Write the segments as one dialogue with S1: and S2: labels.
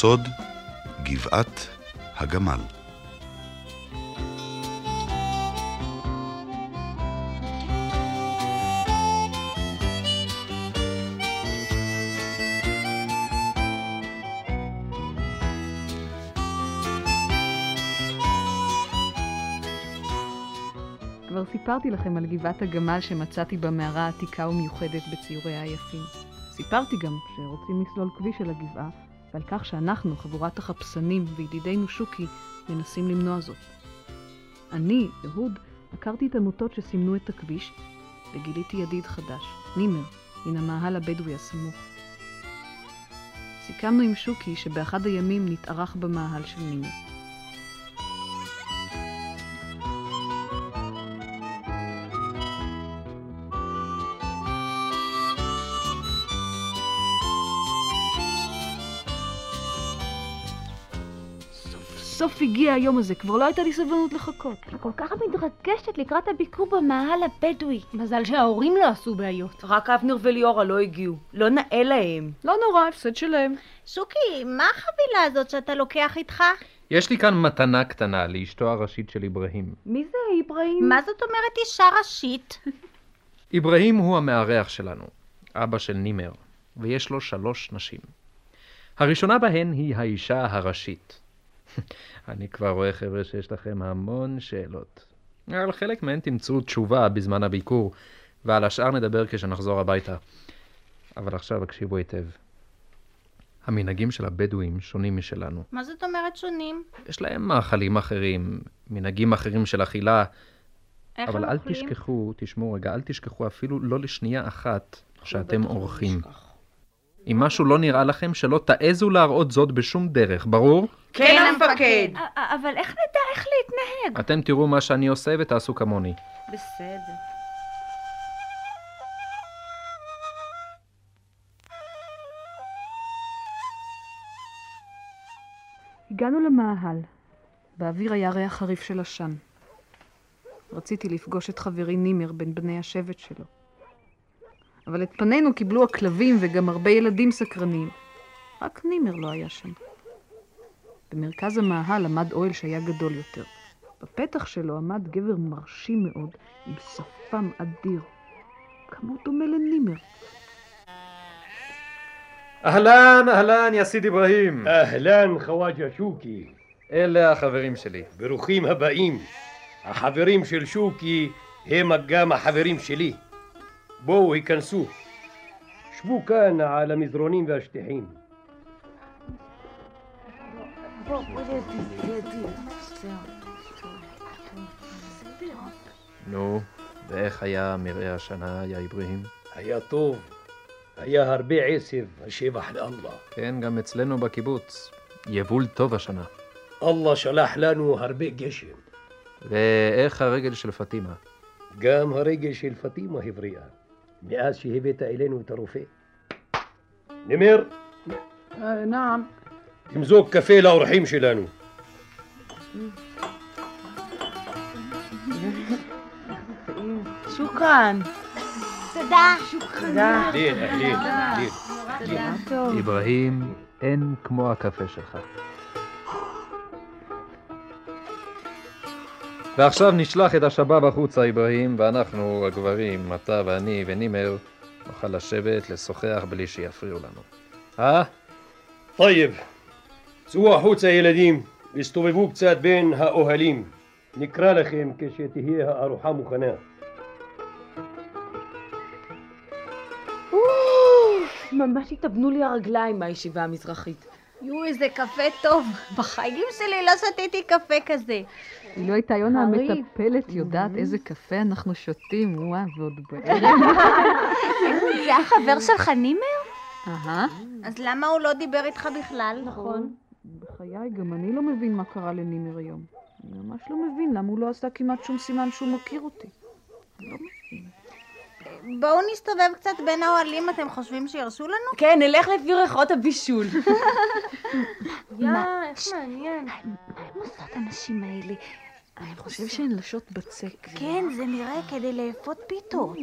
S1: סוד גבעת הגמל.
S2: כבר סיפרתי לכם על גבעת הגמל שמצאתי במערה עתיקה ומיוחדת בציוריה היפים. סיפרתי גם שרוצים לסלול כביש על הגבעה, ועל כך שאנחנו, חבורת החפשנים וידידינו שוקי, מנסים למנוע זאת. אני, אהוד, עקרתי את עמותות שסימנו את הכביש, וגיליתי ידיד חדש, נימר, מן המאהל הבדואי הסמוך. סיכמנו עם שוקי שבאחד הימים נתארח במאהל של נימר. סוף סוף הגיע היום הזה, כבר לא הייתה לי סבלנות לחכות.
S3: אני כל כך מתרגשת לקראת הביקור במאהל הבדואי.
S4: מזל שההורים לא עשו בעיות.
S5: רק אבנר וליאורה לא הגיעו. לא נאה להם.
S2: לא נורא, הפסד שלהם.
S3: שוקי, מה החבילה הזאת שאתה לוקח איתך?
S6: יש לי כאן מתנה קטנה לאשתו הראשית של אברהים.
S2: מי זה אברהים?
S3: מה זאת אומרת אישה ראשית?
S6: אברהים הוא המארח שלנו, אבא של נימר, ויש לו שלוש נשים. הראשונה בהן היא האישה הראשית. אני כבר רואה, חבר'ה, שיש לכם המון שאלות. על חלק מהן תמצאו תשובה בזמן הביקור, ועל השאר נדבר כשנחזור הביתה. אבל עכשיו הקשיבו היטב. המנהגים של הבדואים שונים משלנו.
S3: מה זאת אומרת שונים?
S6: יש להם מאכלים אחרים, מנהגים אחרים של אכילה,
S3: איך
S6: אבל
S3: הם
S6: אל
S3: אוכלים?
S6: תשכחו, תשמעו רגע, אל תשכחו אפילו לא לשנייה אחת שאתם אורחים. אם משהו לא נראה לכם, שלא תעזו להראות זאת בשום דרך, ברור?
S5: כן, המפקד.
S3: א- א- אבל איך נדע איך להתנהג?
S6: אתם תראו מה שאני עושה ותעשו כמוני.
S5: בסדר.
S2: הגענו למאהל. באוויר היה ריח חריף של עשן. רציתי לפגוש את חברי נימר בין בני השבט שלו. אבל את פנינו קיבלו הכלבים וגם הרבה ילדים סקרניים. רק נימר לא היה שם. במרכז המאהל עמד אוהל שהיה גדול יותר. בפתח שלו עמד גבר מרשים מאוד, עם שפם אדיר. כמה הוא דומה לנימר.
S6: אהלן, אהלן, יסיד אברהים.
S7: אהלן חוואג'ה שוקי,
S6: אלה החברים שלי.
S7: ברוכים הבאים. החברים של שוקי הם גם החברים שלי. בואו היכנסו. שבו כאן על המזרונים והשטיחים.
S6: נו, ואיך היה מרעה השנה, יא אברהים?
S7: היה טוב. היה הרבה עשב, השבח לאללה.
S6: כן, גם אצלנו בקיבוץ. יבול טוב השנה.
S7: אללה שלח לנו הרבה גשם.
S6: ואיך הרגל של פטימה?
S7: גם הרגל של פטימה הבריאה, מאז שהבאת אלינו את הרופא. נמר,
S2: נעם.
S7: תמזוג קפה לאורחים שלנו.
S5: שוקרן.
S3: תודה.
S5: תודה.
S7: אהלין, אהלין.
S6: אברהים, אין כמו הקפה שלך. ועכשיו נשלח את השבאב החוצה, אברהים, ואנחנו, הגברים, אתה ואני ונימר, נוכל לשבת, לשוחח בלי שיפריעו לנו. אה?
S7: טייב, צאו החוצה ילדים, הסתובבו קצת בין האוהלים. נקרא לכם כשתהיה הארוחה מוכנה.
S5: ממש התאבנו לי הרגליים מהישיבה המזרחית.
S3: יואו, איזה קפה טוב. בחיים שלי לא שתיתי קפה כזה.
S2: אילו הייתה יונה. המטפלת יודעת איזה קפה אנחנו שותים, וואה, ועוד בערב.
S3: זה החבר שלך נימר?
S2: אהה.
S3: אז למה הוא לא דיבר איתך בכלל?
S2: נכון. בחיי, גם אני לא מבין מה קרה לנימר היום. אני ממש לא מבין למה הוא לא עשה כמעט שום סימן שהוא מכיר אותי. לא מבין.
S3: בואו נסתובב קצת בין האוהלים, אתם חושבים שירשו לנו?
S5: כן, נלך לפי ריחות הבישול.
S3: יא,
S5: איך מעניין.
S3: מה הם עושות הנשים האלה?
S2: אני חושב שהן לשות בצק.
S3: כן, זה נראה כדי לאפות פיתות.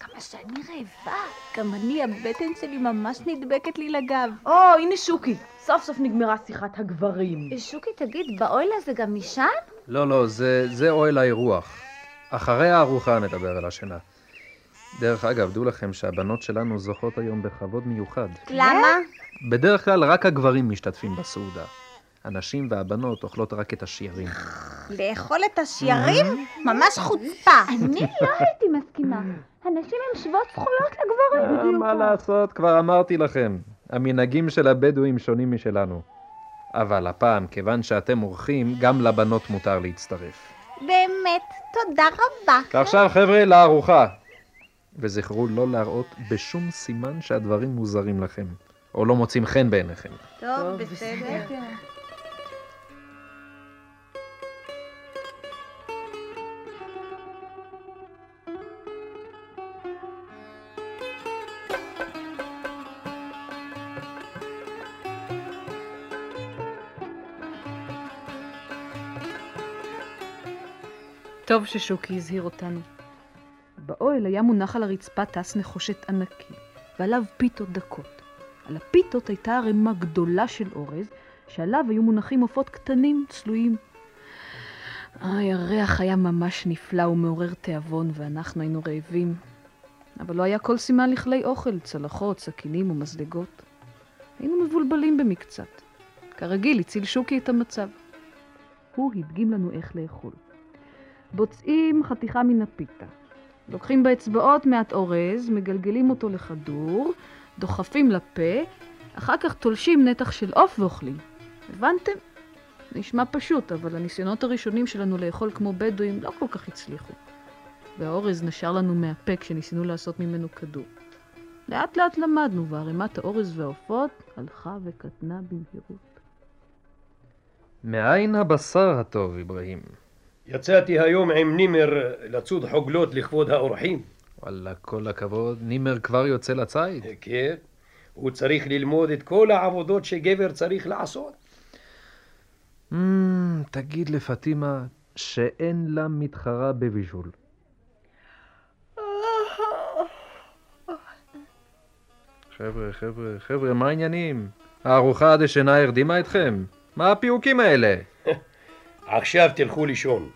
S3: כמה שאני רעבה. גם אני, הבטן שלי ממש נדבקת לי לגב.
S5: או, הנה שוקי. סוף סוף נגמרה שיחת הגברים.
S3: שוקי, תגיד, באוהל הזה גם נישן?
S6: לא, לא, זה, זה אוהל האירוח. אחרי הארוחה נדבר על השינה. דרך אגב, דעו לכם שהבנות שלנו זוכות היום בכבוד מיוחד.
S3: למה?
S6: בדרך כלל רק הגברים משתתפים בסעודה. הנשים והבנות אוכלות רק את השיערים.
S3: לאכול את השיירים? ממש חוצפה. אני לא הייתי מסכימה. הנשים הן שוות זכויות לגברים.
S6: אה, מה לעשות, כבר אמרתי לכם. המנהגים של הבדואים שונים משלנו. אבל הפעם, כיוון שאתם אורחים, גם לבנות מותר להצטרף.
S3: באמת, תודה רבה.
S6: ועכשיו, חבר'ה, לארוחה. וזכרו לא להראות בשום סימן שהדברים מוזרים לכם, או לא מוצאים חן בעיניכם.
S3: טוב, בסדר.
S2: טוב ששוקי הזהיר אותנו. באוהל היה מונח על הרצפה טס נחושת ענקי, ועליו פיתות דקות. על הפיתות הייתה ערימה גדולה של אורז, שעליו היו מונחים עופות קטנים, צלויים. אוי, הריח היה ממש נפלא ומעורר תיאבון, ואנחנו היינו רעבים. אבל לא היה כל סימן לכלי אוכל, צלחות, סכינים ומזלגות. היינו מבולבלים במקצת. כרגיל, הציל שוקי את המצב. הוא הדגים לנו איך לאכול. בוצעים חתיכה מן הפיתה. לוקחים באצבעות מעט אורז, מגלגלים אותו לכדור, דוחפים לפה, אחר כך תולשים נתח של עוף ואוכלים. הבנתם? נשמע פשוט, אבל הניסיונות הראשונים שלנו לאכול כמו בדואים לא כל כך הצליחו. והאורז נשר לנו מהפה כשניסינו לעשות ממנו כדור. לאט לאט למדנו, וערימת האורז והעופות הלכה וקטנה במהירות.
S6: מאין הבשר הטוב, אברהים?
S7: יצאתי היום עם נימר לצוד חוגלות לכבוד האורחים.
S6: וואלה, כל הכבוד, נימר כבר יוצא לציד.
S7: כן, הוא צריך ללמוד את כל העבודות שגבר צריך לעשות.
S6: Mm, תגיד לפטימה שאין לה מתחרה בבישול. חבר'ה, חבר'ה, חבר'ה, מה העניינים? הארוחה הדשנה הרדימה אתכם? מה הפיוקים האלה?
S7: עכשיו תלכו לישון.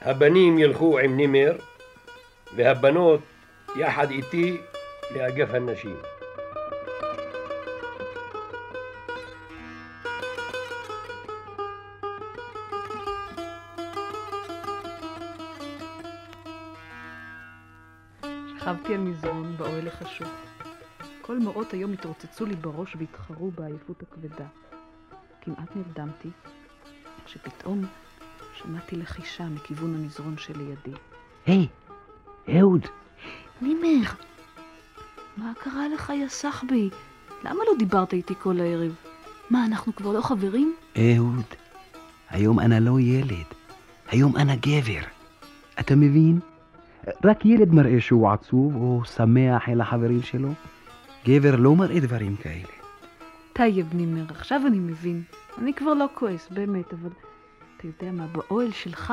S7: הבנים ילכו עם נימר, והבנות יחד איתי לאגף הנשים.
S2: שכבתי על מזרון באוהל החשוך. כל מראות היום התרוצצו לי בראש והתחרו בעייפות הכבדה. כמעט נרדמתי, כשפתאום שמעתי לחישה מכיוון המזרון שלידי.
S8: היי, אהוד,
S2: נימר, מה קרה לך, יא סחבי? למה לא דיברת איתי כל הערב? מה, אנחנו כבר לא חברים?
S8: אהוד, היום אנה לא ילד, היום אני גבר. אתה מבין? רק ילד מראה שהוא עצוב או שמח אל החברים שלו. גבר לא מראה דברים כאלה.
S2: טייב נימר, עכשיו אני מבין. אני כבר לא כועס, באמת, אבל אתה יודע מה, באוהל שלך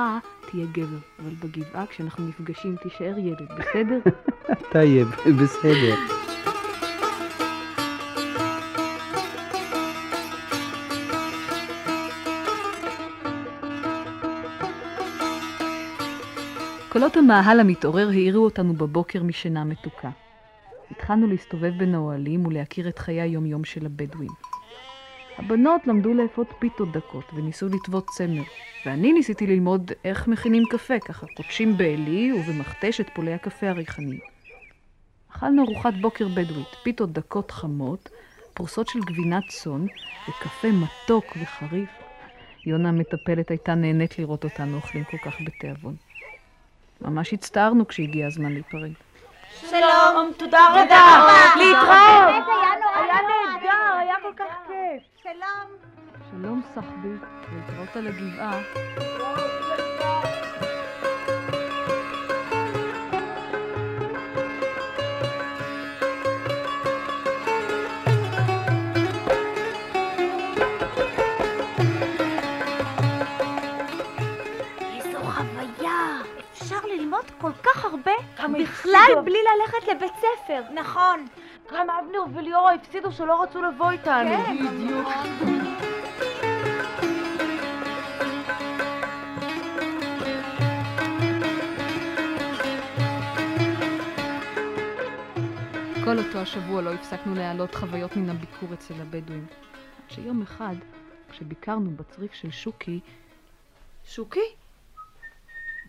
S2: תהיה גבר, אבל בגבעה כשאנחנו נפגשים תישאר ילד, בסדר?
S8: טייב, בסדר.
S2: קולות המאהל המתעורר העירו אותנו בבוקר משינה מתוקה. התחלנו להסתובב בין האוהלים ולהכיר את חיי היום-יום של הבדואים. הבנות למדו לאפות פיתות דקות וניסו לטוות צמר, ואני ניסיתי ללמוד איך מכינים קפה, ככה קודשים בעלי ובמכתש את פולי הקפה הריחניים. אכלנו ארוחת בוקר בדואית, פיתות דקות חמות, פרוסות של גבינת צאן וקפה מתוק וחריף. יונה המטפלת הייתה נהנית לראות אותנו אוכלים כל כך בתיאבון. ממש הצטערנו כשהגיע הזמן להיפרד.
S3: שלום.
S5: תודה רבה.
S2: סחבי, להתראות על הגבעה.
S3: כל כך הרבה בכלל בכלל בלי ללכת לבית ספר.
S5: נכון. גם אבנר וליאורה הפסידו שלא רצו לבוא איתנו.
S3: כן.
S5: בדיוק.
S2: כל אותו השבוע לא הפסקנו להעלות חוויות מן הביקור אצל הבדואים. עד שיום אחד, כשביקרנו בצריף של שוקי,
S5: שוקי?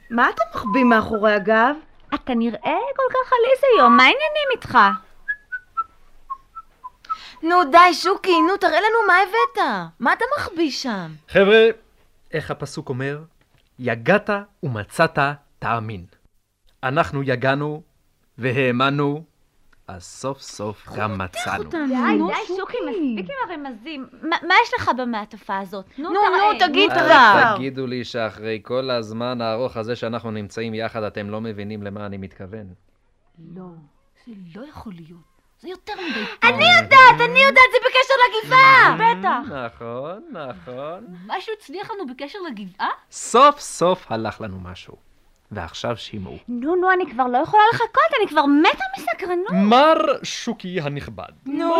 S5: מה אתם מחביאים מאחורי הגב?
S3: אתה נראה כל כך עליז היום, מה העניינים איתך?
S5: נו די, שוקי, נו תראה לנו מה הבאת. מה אתה מחביא שם?
S6: חבר'ה, איך הפסוק אומר? יגעת ומצאת תאמין. אנחנו יגענו והאמנו, אז סוף סוף גם מצאנו.
S3: די, די, שוקי, מספיק עם הרמזים. מה יש לך במעטפה הזאת? נו,
S5: נו, תגיד כבר.
S6: תגידו לי שאחרי כל הזמן הארוך הזה שאנחנו נמצאים יחד, אתם לא מבינים למה אני מתכוון.
S4: לא, זה לא יכול להיות. זה יותר מדי
S3: אני יודעת, אני יודעת, זה בקשר לגבעה!
S5: בטח.
S6: נכון, נכון.
S4: משהו הצליח לנו בקשר לגבעה?
S6: סוף סוף הלך לנו משהו. ועכשיו שמעו.
S3: נו, נו, אני כבר לא יכולה לחכות, אני כבר מתה מסקרנות.
S6: מר שוקי הנכבד,
S5: נו,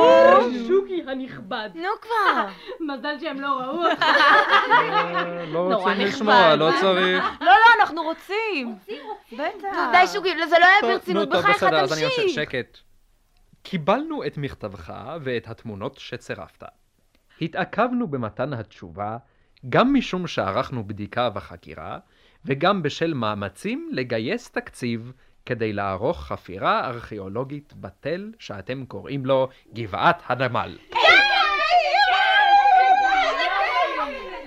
S4: שוקי הנכבד.
S5: נו כבר.
S4: מזל שהם לא ראו אותך.
S6: אה, לא רוצים. לשמוע, לא צריך.
S5: לא, לא, אנחנו רוצים. בטח. נו די, שוקי, זה לא היה ברצינות,
S6: נו, טוב,
S5: בחייך
S6: בסדר, אז אני
S5: תמשיך.
S6: ממשיך. שקט. קיבלנו את מכתבך ואת התמונות שצירפת. התעכבנו במתן התשובה גם משום שערכנו בדיקה וחקירה, וגם בשל מאמצים לגייס תקציב כדי לערוך חפירה ארכיאולוגית בתל שאתם קוראים לו גבעת הנמל.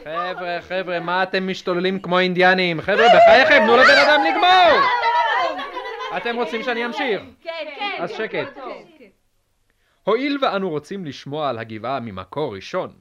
S6: חבר'ה, חבר'ה, מה אתם משתוללים כמו אינדיאנים? חבר'ה, בחייכם, תנו לבן אדם לגמור! אתם רוצים שאני אמשיך?
S3: כן,
S6: אז שקט. הואיל ואנו רוצים לשמוע על הגבעה ממקור ראשון,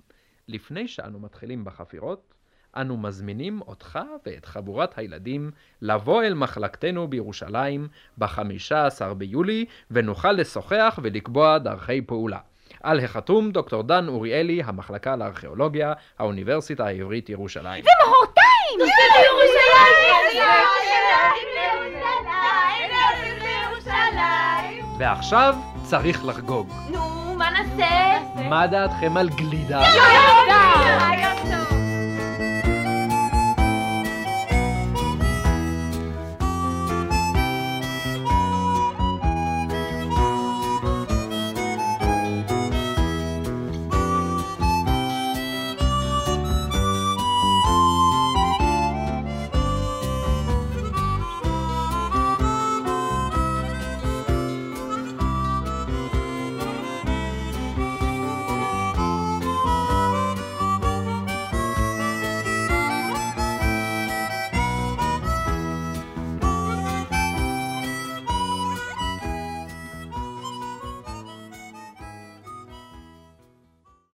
S6: לפני שאנו מתחילים בחפירות, אנו מזמינים אותך ואת חבורת הילדים לבוא אל מחלקתנו בירושלים ב-15 ביולי, ונוכל לשוחח ולקבוע דרכי פעולה. על החתום דוקטור דן אוריאלי, המחלקה לארכיאולוגיה, האוניברסיטה העברית ירושלים.
S3: מחרתיים!
S6: ועכשיו צריך לחגוג.
S3: נו, מה נעשה?
S6: מה דעתכם על גלידה?
S3: יאללה!